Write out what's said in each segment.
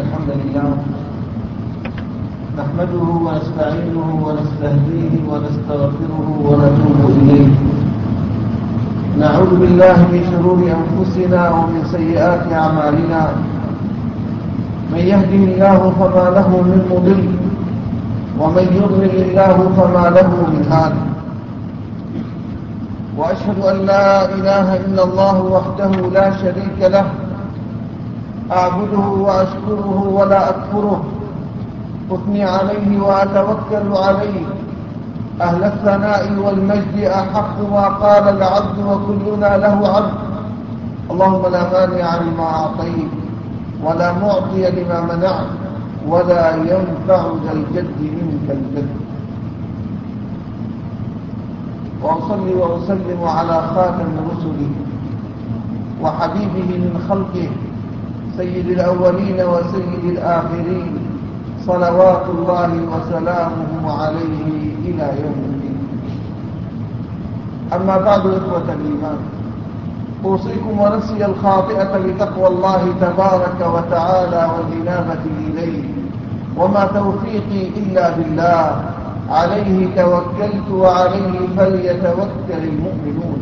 الحمد لله. نحمده ونستعينه ونستهديه ونستغفره ونتوب إليه. نعوذ بالله من شرور أنفسنا ومن سيئات أعمالنا. من يهده الله فما له من مضل ومن يضلل الله فما له من هاد. وأشهد أن لا إله إلا الله وحده لا شريك له أعبده وأشكره ولا أكفره. أثني عليه وأتوكل عليه. أهل الثناء والمجد أحق ما قال العبد وكلنا له عبد. اللهم لا مانع لما أعطيت ولا معطي لما منعت ولا ينفع ذا الجد منك الجد. وأصلي وأسلم على خاتم رسله وحبيبه من خلقه سيد الأولين وسيد الآخرين صلوات الله وسلامه عليه إلى يوم الدين. أما بعد إخوة الإيمان أوصيكم ونفسي الخاطئة بتقوى الله تبارك وتعالى والإنابة إليه وما توفيقي إلا بالله عليه توكلت وعليه فليتوكل المؤمنون.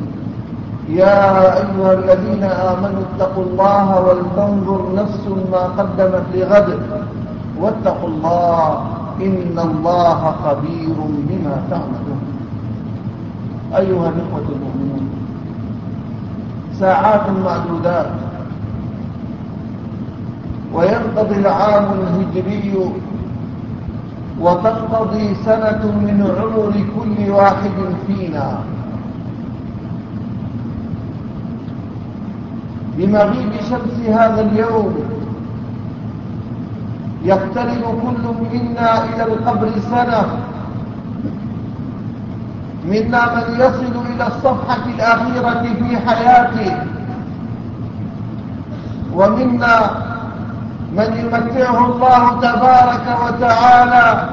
يا أيها الذين آمنوا اتقوا الله ولتنظر نفس ما قدمت لغد واتقوا الله إن الله خبير بما تعملون. أيها الإخوة المؤمنون ساعات معدودات وينقضي العام الهجري وتنقضي سنة من عمر كل واحد فينا. بمغيب شمس هذا اليوم. يقترب كل منا إلى القبر سنة منا من يصل إلى الصفحة الأخيرة في حياته. ومنا من يمتعه الله تبارك وتعالى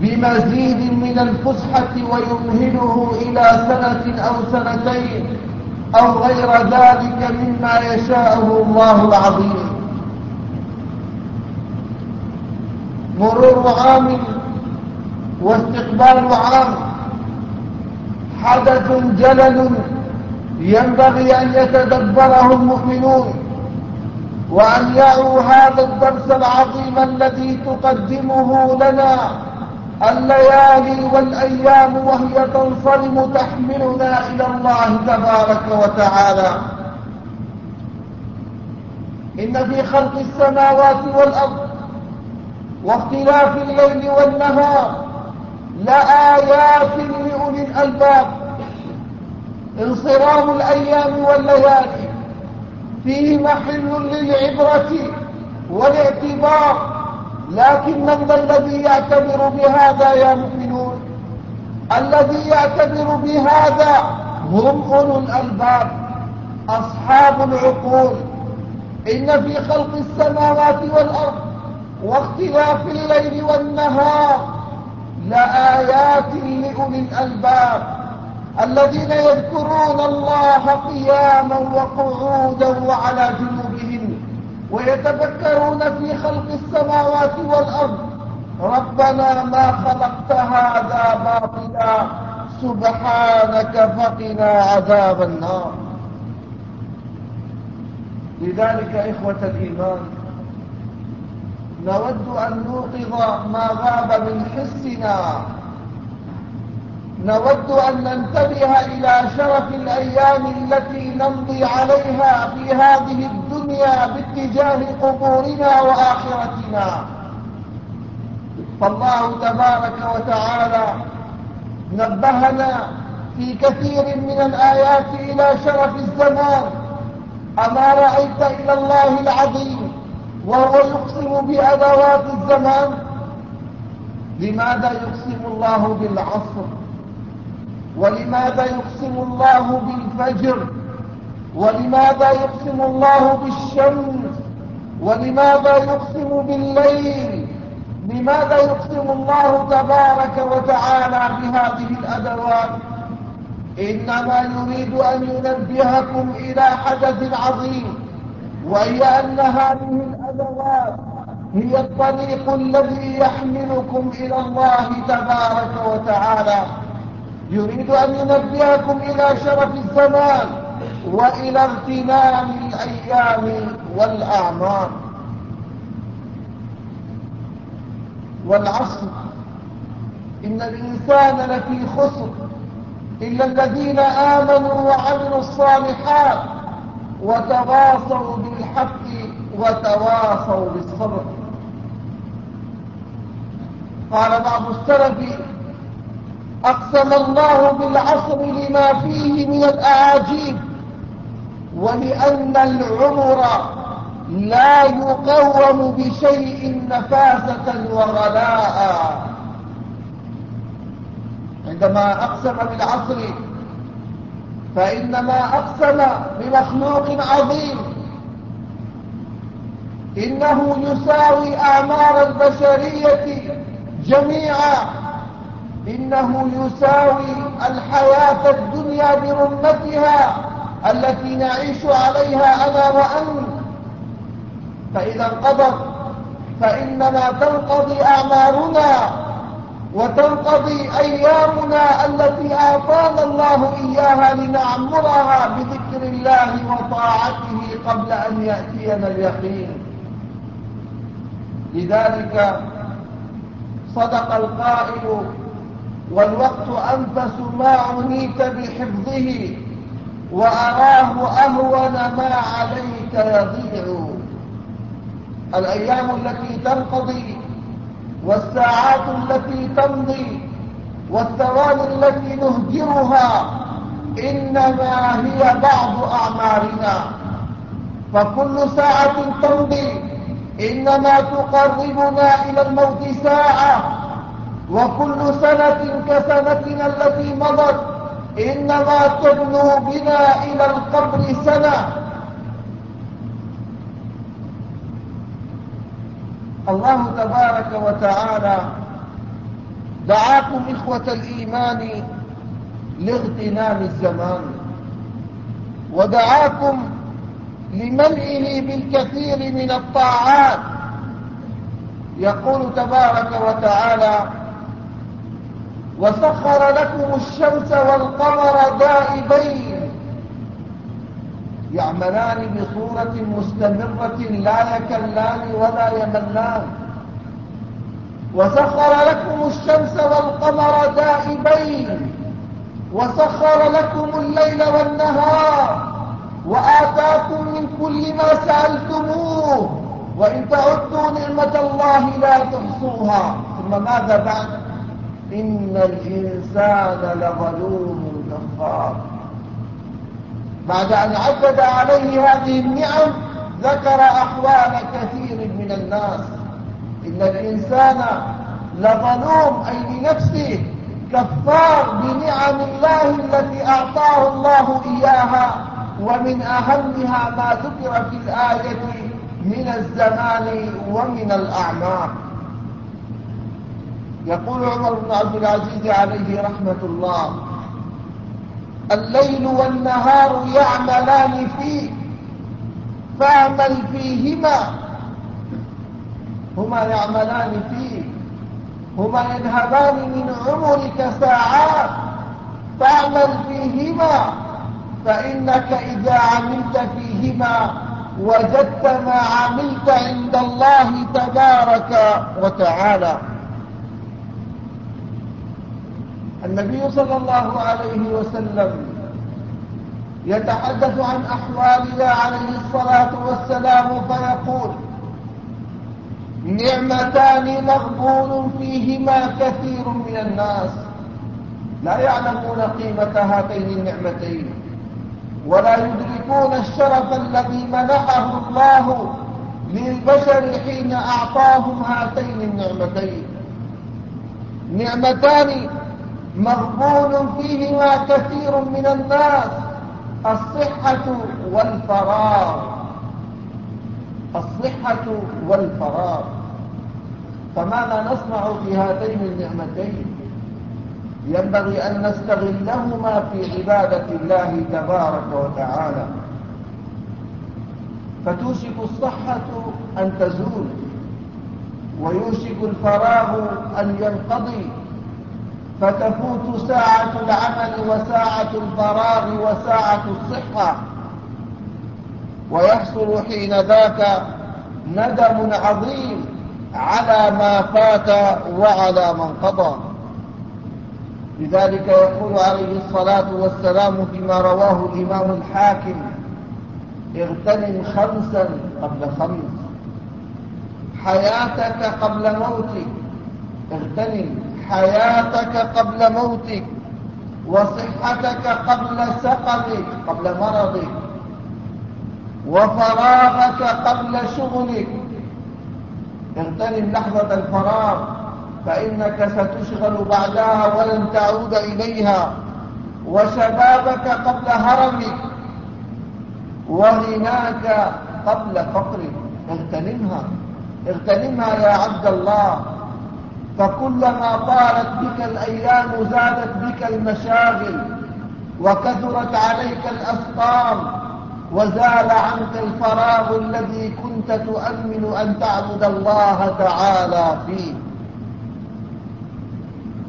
بمزيد من الفسحة ويمهله إلى سنة أو سنتين. أو غير ذلك مما يشاءه الله العظيم. مرور عام واستقبال عام حدث جلل ينبغي أن يتدبره المؤمنون وأن يعوا هذا الدرس العظيم الذي تقدمه لنا. الليالي والأيام وهي تنصرم تحملنا إلى الله تبارك وتعالى. إن في خلق السماوات والأرض واختلاف الليل والنهار لآيات لأولي الألباب. انصرام الأيام والليالي. فيه محل للعبرة والاعتبار. لكن من ذا الذي يعتبر بهذا يا مؤمنون الذي يعتبر بهذا هم أولو الألباب أصحاب العقول. إن في خلق السماوات والأرض واختلاف الليل والنهار لآيات لأولي الألباب. الذين يذكرون الله قياما وقعودا وعلى جنوبهم ويتفكرون في خلق السماوات والأرض. ربنا ما خلقت هذا باطلا. سبحانك فقنا عذاب النار. لذلك إخوة الإيمان نود أن نوقظ ما غاب من حسنا نود أن ننتبه إلى شرف الأيام التي نمضي عليها في هذه الدنيا باتجاه قبورنا وآخرتنا. فالله تبارك وتعالى نبهنا في كثير من الآيات إلى شرف الزمان. أما رأيت إلى الله العظيم وهو يقسم بأدوات الزمان لماذا يقسم الله بالعصر؟ ولماذا يقسم الله بالفجر؟ ولماذا يقسم الله بالشمس؟ ولماذا يقسم بالليل؟ لماذا يقسم الله تبارك وتعالى بهذه الأدوات؟ إنما يريد أن ينبهكم إلى حدث عظيم وهي أن هذه الأدوات هي الطريق الذي يحملكم إلى الله تبارك وتعالى. يريد أن ينبهكم إلى شرف الزمان وإلى اغتنام الأيام والأعمار. والعصر إن الإنسان لفي خسر إلا الذين آمنوا وعملوا الصالحات وتواصوا بالحق وتواصوا بالصبر. قال بعض السلف أقسم الله بالعصر لما فيه من الأعاجيب ولأن العمر لا يقوم بشيء نفاسة وغلاء عندما أقسم بالعصر فإنما أقسم بمخلوق عظيم. إنه يساوي أعمار البشرية جميعا. إنه يساوي الحياة الدنيا برمتها التي نعيش عليها أنا وأنت. فإذا انقضت فإنما تنقضي أعمارنا وتنقضي أيامنا التي أعطانا الله إياها لنعمرها بذكر الله وطاعته قبل أن يأتينا اليقين. لذلك صدق القائل والوقت أنفس ما عنيت بحفظه وأراه أهون ما عليك يضيع. الأيام التي تنقضي والساعات التي تمضي والثواني التي نهجرها إنما هي بعض أعمارنا. فكل ساعة تمضي إنما تقربنا إلى الموت ساعة. وكل سنة كسنتنا التي مضت إنما تبنو بنا إلى القبر سنة. الله تبارك وتعالى دعاكم إخوة الإيمان لاغتنام الزمان ودعاكم لملئه بالكثير من الطاعات. يقول تبارك وتعالى وسخر لكم الشمس والقمر دائبين يعملان بصورة مستمرة لا يكلان ولا يملان. وسخر لكم الشمس والقمر دائبين. وسخر لكم الليل والنهار. وآتاكم من كل ما سألتموه. وإن تعدوا نعمة الله لا تحصوها. ثم ماذا بعد؟ إن الإنسان لظلوم كفار بعد أن عدد عليه هذه النعم ذكر أحوال كثير من الناس. إن الإنسان لظلوم أي لنفسه كفار بنعم الله التي أعطاه الله إياها ومن أهمها ما ذكر في الآية من الزمان ومن الأعمار. يقول عمر بن عبد العزيز عليه رحمة الله الليل والنهار يعملان فيه فاعمل فيهما هما يعملان فيه هما يذهبان من عمرك ساعات فاعمل فيهما فإنك إذا عملت فيهما وجدت ما عملت عند الله تبارك وتعالى. النبي صلى الله عليه وسلم يتحدث عن أحوالنا عليه الصلاة والسلام فيقول نعمتان مغبون فيهما كثير من الناس. لا يعلمون قيمة هاتين النعمتين ولا يدركون الشرف الذي منحه الله للبشر حين أعطاهم هاتين النعمتين. نعمتان مغبون فيهما كثير من الناس الصحة والفراغ. الصحة والفراغ. فماذا نصنع في هاتين النعمتين؟ ينبغي أن نستغلهما في عبادة الله تبارك ويوشك الفراغ أن ينقضي. فتفوت ساعة العمل وساعة الفراغ وساعة الصحة. ويحصل حين ذاك ندم عظيم على ما فات وعلى من قضى. لذلك يقول عليه الصلاة والسلام فيما رواه الإمام الحاكم اغتنم خمسا قبل خمس حياتك قبل موتك اغتنم. حياتك قبل موتك وصحتك قبل سقمك قبل مرضك وفراغك قبل شغلك. اغتنم لحظة الفراغ فإنك ستشغل بعدها ولن تعود إليها. وشبابك قبل هرمك وغناك قبل فقرك. اغتنمها اغتنمها يا عبد الله. فكلما طالت بك الأيام زادت بك المشاغل وكثرت عليك الأسقام وزال عنك الفراغ الذي كنت تؤمن أن تعبد الله تعالى فيه.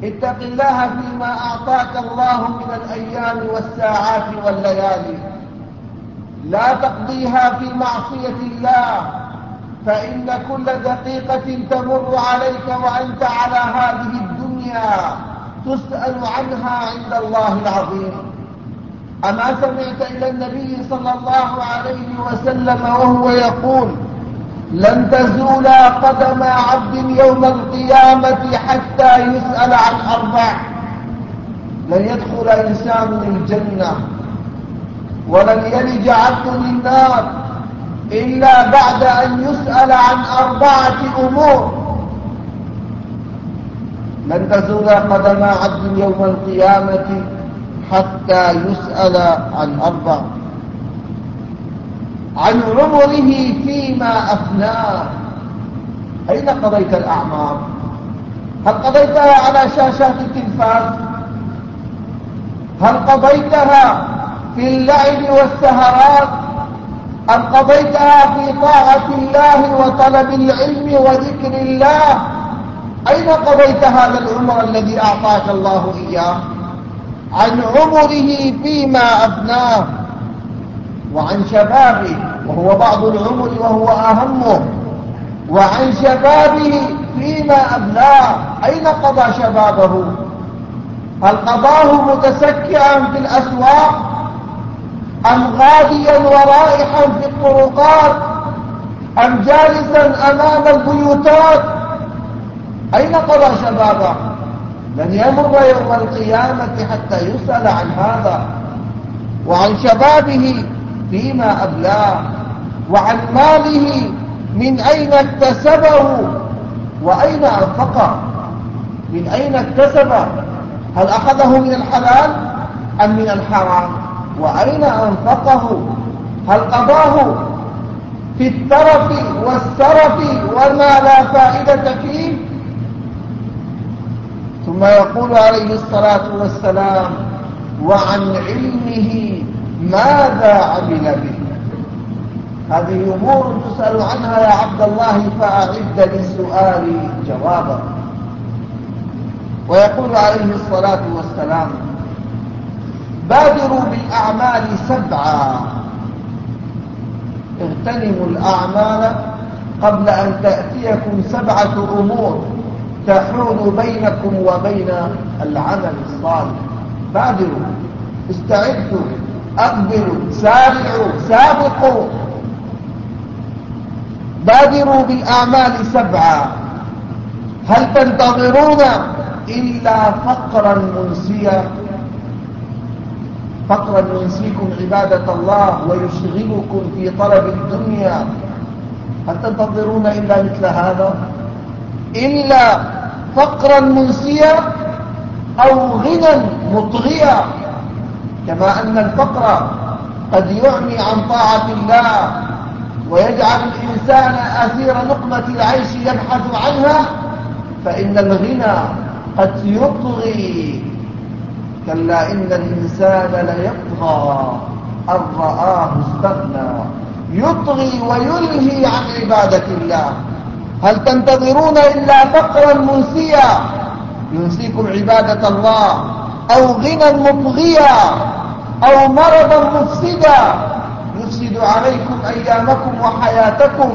اتق الله فيما أعطاك الله من الأيام والساعات والليالي. لا تقضيها في معصية الله. فإن كل دقيقة تمر عليك وأنت على هذه الدنيا تسأل عنها عند الله العظيم. أما سمعت إلى النبي صلى الله عليه وسلم وهو يقول لن تزول قدم عبد يوم القيامة حتى يسأل عن أربع. لن يدخل إنسان الجنة ولن يلج عبد للنار إلا بعد أن يسأل عن أربعة أمور. لن تزول قدم عبد يوم القيامة حتى يسأل عن أربع. عن عمره فيما أفناه أين قضيت الأعمار؟ هل قضيتها على شاشات التلفاز؟ هل قضيتها في اللعب والسهرات؟ أم قضيتها في طاعة الله وطلب العلم وذكر الله؟ أين قضيت هذا العمر الذي أعطاك الله إياه؟ عن عمره فيما أبناه وعن شبابه وهو بعض العمر وهو أهمه. وعن شبابه فيما أبناه أين قضى شبابه؟ هل قضاه متسكعا في الأسواق؟ أم غاديا ورائحا في الطرقات؟ أم جالسا أمام البيوتات؟ أين قضى شبابه؟ لن يمر يوم القيامة حتى يسأل عن هذا وعن شبابه فيما أبلاه وعن ماله من أين اكتسبه وأين أنفقه من أين اكتسبه؟ هل أخذه من الحلال أم من الحرام؟ وأين أنفقه هل قضاه في الترف والسرف وما لا فائدة فيه؟ ثم يقول عليه الصلاة والسلام وعن علمه ماذا عمل به؟ هذه أمور تسأل عنها يا عبد الله فأعد للسؤال جوابا. ويقول عليه الصلاة والسلام بادروا بالأعمال سبعا. اغتنموا الأعمال قبل أن تأتيكم سبعة أمور تحول بينكم وبين العمل الصالح. بادروا استعدوا أقبلوا سارعوا سابقوا. بادروا بالأعمال سبعا. هل تنتظرون إلا فقرا منسيا؟ فقرا ينسيكم عبادة الله ويشغلكم في طلب الدنيا. هل تنتظرون إلا مثل هذا؟ إلا فقرا منسيا أو غنى مطغيا. كما أن الفقر قد يعمي عن طاعة الله ويجعل الإنسان أثير نقمة العيش يبحث عنها فإن الغنى قد يطغي. كلا إن الإنسان ليطغى أن رآه استغنى. يطغي ويلهي عن عبادة الله. هل تنتظرون إلا فقرا منسيا؟ ينسيكم عبادة الله. أو غنى مطغيا أو مرضا مفسدا. يفسد عليكم أيامكم وحياتكم.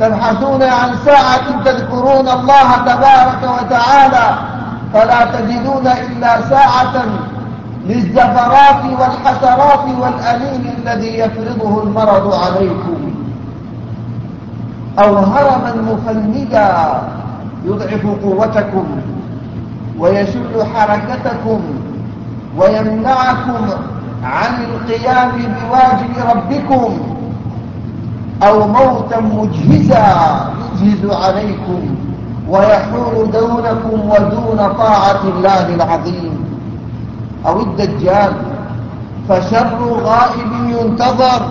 تبحثون عن ساعة تذكرون الله تبارك وتعالى. فلا تجدون إلا ساعة للزفرات والحسرات والأليم الذي يفرضه المرض عليكم. أو هرما مفندا يضعف قوتكم ويشل حركتكم ويمنعكم عن القيام بواجب ربكم. أو موتا مجهزا يجهز عليكم. ويحول دونكم ودون طاعة الله العظيم. أو الدجال. فشر غائب ينتظر.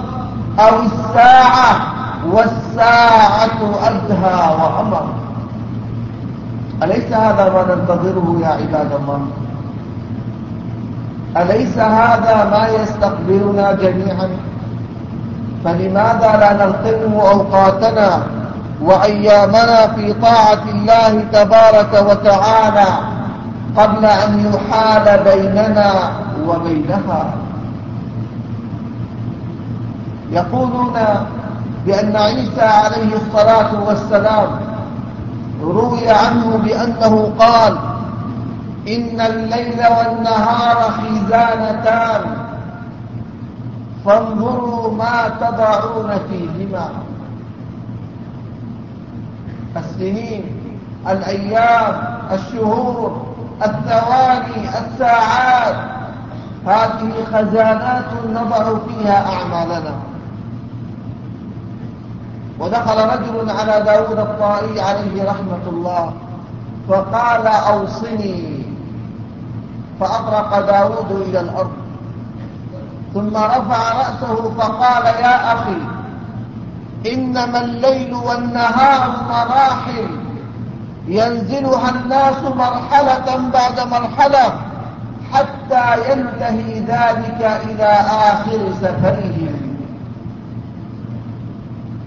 أو الساعة. والساعة أدهى وأمر. أليس هذا ما ننتظره يا عباد الله؟ أليس هذا ما يستقبلنا جميعا؟ فلماذا لا نلقم أوقاتنا؟ وأيامنا في طاعة الله تبارك وتعالى قبل أن يحال بيننا وبينها. يقولون بأن عيسى عليه الصلاة والسلام روي عنه بأنه قال إن الليل والنهار خزانتان فانظروا ما تضعون فيهما. السنين الأيام الشهور الثواني الساعات. هذه خزانات نضع فيها أعمالنا. ودخل رجل على داود الطائي عليه رحمة الله فقال أوصني. فأطرق داود إلى الأرض ثم رفع رأسه فقال يا أخي إنما الليل والنهار مراحل. ينزلها الناس مرحلة بعد مرحلة حتى ينتهي ذلك إلى آخر سفرهم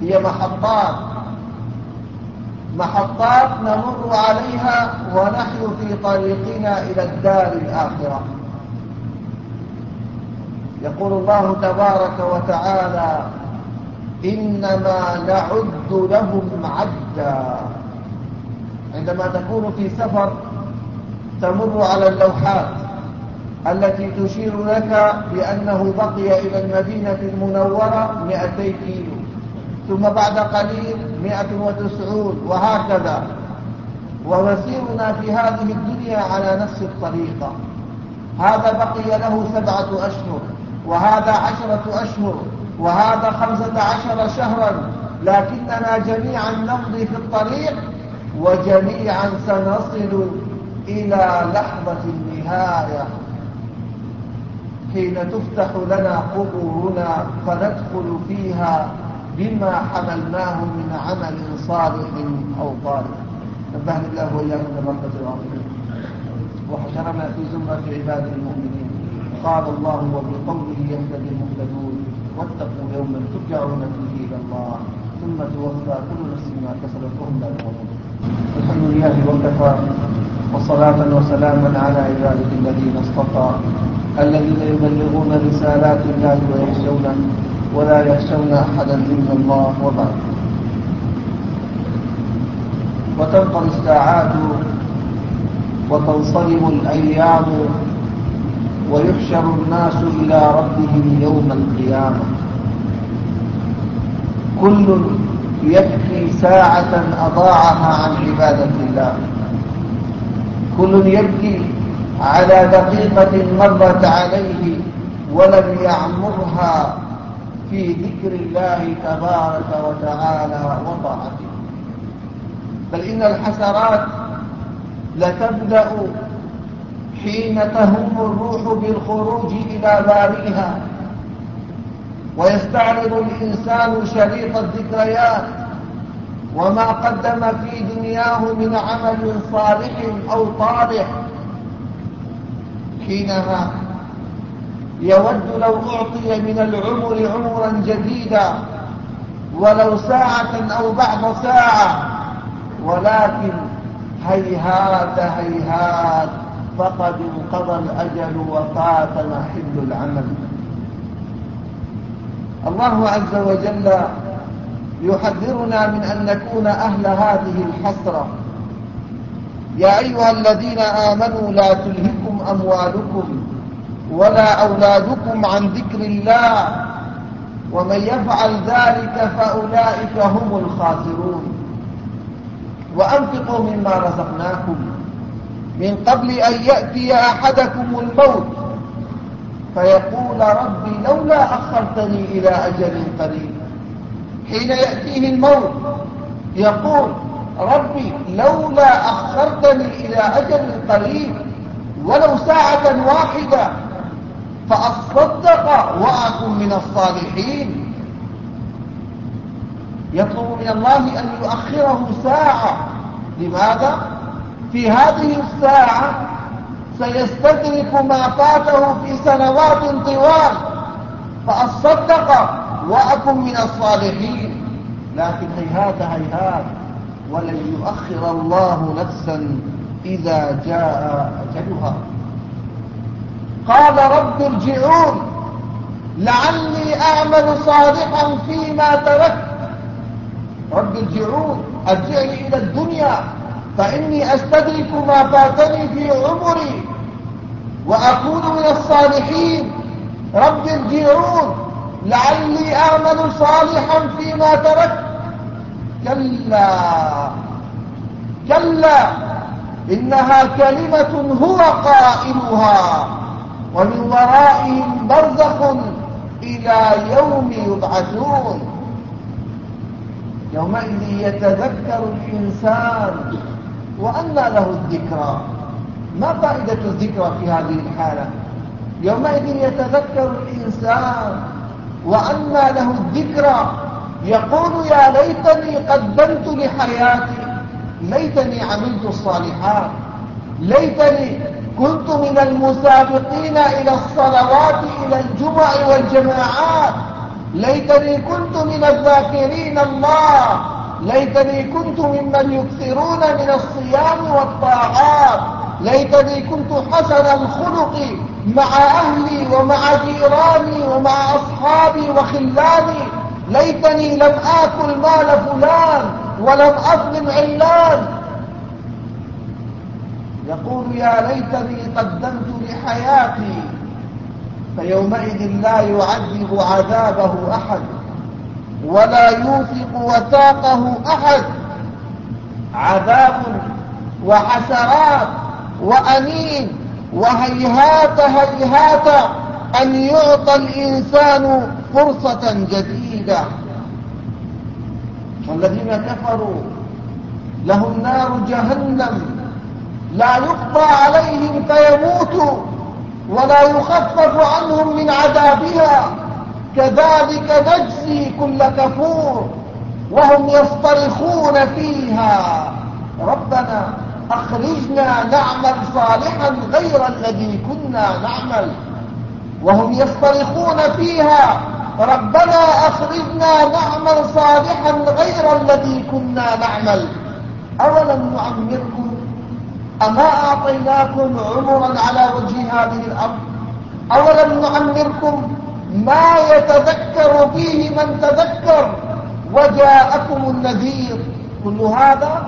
هي محطات. محطات نمر عليها ونحن في طريقنا إلى الدار الآخرة. يقول الله تبارك وتعالى إنما نعد لهم عدا. عندما تكون في سفر تمر على اللوحات التي تشير لك بأنه بقي إلى المدينة المنورة 200 كيلو ثم بعد قليل 190 وهكذا. ومسيرنا في هذه الدنيا على نفس الطريقة. هذا بقي له سبعة أشهر وهذا عشرة أشهر. وهذا خمسة عشر شهرا لكننا جميعا نمضي في الطريق وجميعا سنصل إلى لحظة النهاية. حين تفتح لنا قبورنا فندخل فيها بما حملناه من عمل صالح أو طالح نبهنا الله وإياكم بركة العظيم وحشرنا في زمرة عباد المؤمنين. قال الله وبقوله يهتدي المهتدون. واتقوا يوما ترجعون فيه إلى الله ثم توفى كل نفس ما كسبت وهم لا يظلمون الحمد لله وكفى وصلاة وسلاما على عباده الذين اصطفى الذين يبلغون رسالات الله ويخشونه ولا يخشون أحدا إلا الله وبعد. وتنقضي الساعات وتنصرم الأيام ويحشر الناس إلى ربهم يوم القيامة. كل يبكي ساعة أضاعها عن عبادة الله. كل يبكي على دقيقة مرت عليه ولم يعمرها في ذكر الله تبارك وتعالى وطاعته. بل إن الحسرات لتبدأ حين تهم الروح بالخروج إلى بارئها ويستعرض الإنسان شريط الذكريات وما قدم في دنياه من عمل صالح أو طالح. حينها يود لو أعطي من العمر عمرا جديدا ولو ساعة أو بعض ساعة ولكن هيهات هيهات فقد انقضى الأجل وفات محل العمل. الله عز وجل يحذرنا من أن نكون أهل هذه الحسرة. يا أيها الذين آمنوا لا تلهكم أموالكم ولا أولادكم عن ذكر الله. ومن يفعل ذلك فأولئك هم الخاسرون. وأنفقوا مما رزقناكم. من قبل أن يأتي أحدكم الموت فيقول ربي لولا أخرتني إلى أجل قريب. حين يأتيه الموت يقول ربي لولا أخرتني إلى أجل قريب ولو ساعة واحدة فأصدق وأكن من الصالحين. يطلب من الله أن يؤخره ساعة. لماذا؟ في هذه الساعة سيستدرك ما فاته في سنوات طوال. فأصدق وأكن من الصالحين لكن هيهات هيهات ولن يؤخر الله نفسا إذا جاء أجلها. قال رب ارجعون لعلي أعمل صالحا فيما تركت. رب ارجعون ارجعني إلى الدنيا. فإني أستدرك ما فاتني في عمري وأكون من الصالحين. رب ارجعون لعلي أعمل صالحا فيما تركت. كلا كلا إنها كلمة هو قائلها ومن ورائهم برزخ إلى يوم يبعثون. يومئذ يتذكر الإنسان وأنى له الذكرى ما فائدة الذكرى في هذه الحالة؟ يومئذ يتذكر الإنسان وأنى له الذكرى يقول يا ليتني قدمت لحياتي ليتني عملت الصالحات ليتني كنت من المسابقين إلى الصلوات إلى الجمع والجماعات ليتني كنت من الذاكرين الله. ليتني كنت ممن يكثرون من الصيام والطاعات. ليتني كنت حسن الخلق مع أهلي ومع جيراني ومع أصحابي وخلاني. ليتني لم آكل مال فلان ولم أظلم علان. يقول يا ليتني قدمت لحياتي فيومئذ لا يعذب عذابه أحد. ولا يوثق وثاقه أحد. عذاب وحسرات وأنين وهيهات هيهات أن يعطى الإنسان فرصة جديدة. والذين كفروا لهم نار جهنم. لا يقضى عليهم فيموتوا ولا يخفف عنهم من عذابها. كذلك نجزي كل كفور وهم يصطرخون فيها. ربنا أخرجنا نعمل صالحا غير الذي كنا نعمل. وهم يصطرخون فيها. ربنا أخرجنا نعمل صالحا غير الذي كنا نعمل. أولم نعمركم أما أعطيناكم عمرا على وجه هذه الأرض؟ أولم نعمركم ما يتذكر فيه من تذكر وجاءكم النذير. كل هذا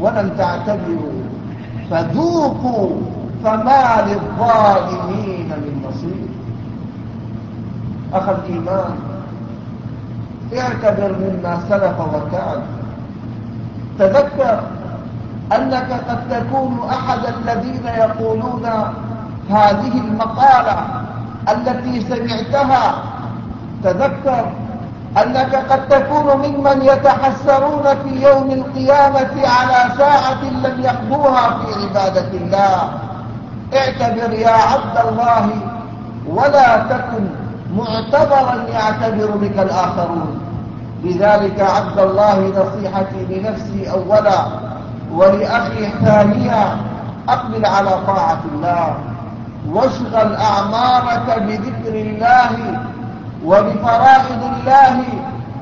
ولن تعتبروا. فذوقوا فما للظالمين من نصير. أخ الإيمان اعتبر مما سلف وكان. تذكر أنك قد تكون أحد الذين يقولون هذه المقالة التي سمعتها. تذكر أنك قد تكون ممن يتحسرون في يوم القيامة على ساعة لم يقضوها في عبادة الله. اعتبر يا عبد الله ولا تكن معتبرا يعتبر بك الآخرون. لذلك عبد الله نصيحتي لنفسي أولا ولأخي ثانيا أقبل على طاعة الله. واشغل أعمارك بذكر الله وبفرائض الله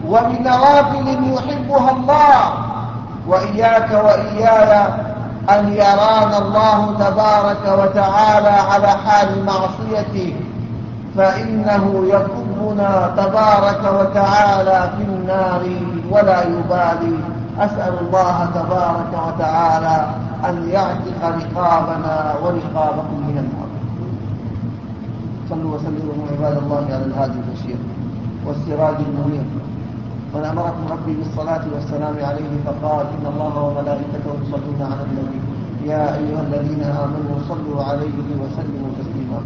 وبنوافل يحبها الله. وإياك وإياي أن يرانا الله تبارك وتعالى على حال معصيته فإنه يكبنا تبارك وتعالى في النار ولا يبالي. أسأل الله تبارك وتعالى أن يعتق رقابنا ورقابكم من النار. صلوا وسلموا عباد الله على الهادي البشير والسراج المنير. من أمركم ربي بالصلاة والسلام عليه فقال إن الله وملائكته يصلون على النبي. يا أيها الذين آمنوا صلوا عليه وسلموا تسليما.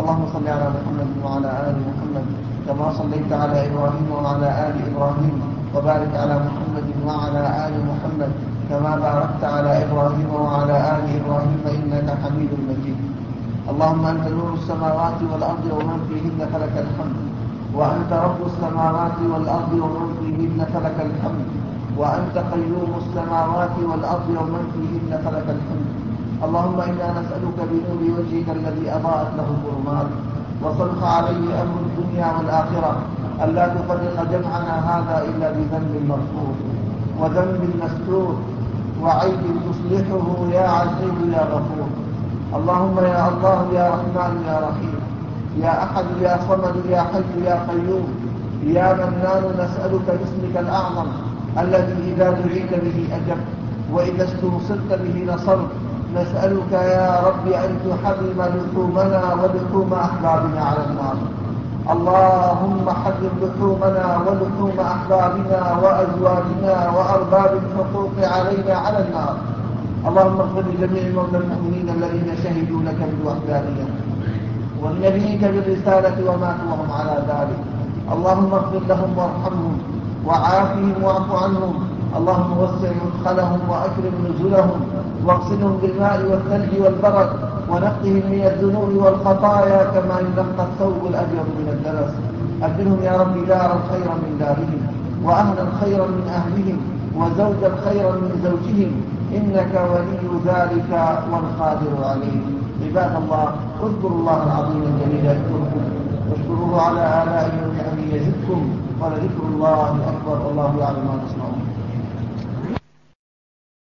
اللهم صل على محمد وعلى آل محمد كما صليت على إبراهيم وعلى آل إبراهيم وبارك على محمد وعلى آل محمد كما باركت على إبراهيم وعلى آل إبراهيم إنك حميد مجيد. اللهم أنت نور السماوات والأرض ومن فيهن فلك الحمد. وأنت رب السماوات والأرض ومن فيهن فلك الحمد. وأنت قيوم السماوات والأرض ومن فيهن فلك الحمد. اللهم إنا نسألك بنور وجهك الذي أضاءت له الظلمات وصلح عليه أمر الدنيا والآخرة. ألا تفرق جمعنا هذا إلا بذنب مغفور. وذنب مستور. وعيب تصلحه يا عزيز يا غفور. اللهم يا الله يا رحمن يا رحيم يا أحد يا صمد يا حي يا قيوم يا منان نسألك باسمك الأعظم الذي إذا دعيت به أجبت وإذا استنصرت به نصرت نسألك يا رب أن تحرم لحومنا ولحوم أحبابنا على النار اللهم حرم لحومنا ولحوم أحبابنا وأزواجنا وأرباب الحقوق علينا على النار اللهم اغفر لجميع موتى المؤمنين الذين شهدوا لك بالوحدانية ولنبيك بالرسالة وماتوا وهم على ذلك. اللهم اغفر لهم وارحمهم وعافهم واعف عنهم. اللهم وسع مدخلهم وأكرم نزلهم. واغسلهم بالماء والثلج والبرد. ونقهم من الذنوب والخطايا كما ينقى الثوب الأبيض من الدنس. أبدلهم يا رب دارا خيرا من دارهم وأهلا خيرا من أهلهم وزوجا خيرا من زوجهم. إنك ولي ذلك والقادر عليه. عباد الله اذكروا الله العظيم الجليل يذكركم. واشكروه على آلائه ونعمه يزدكم. ولذكر الله أكبر والله يعلم ما تصنعون.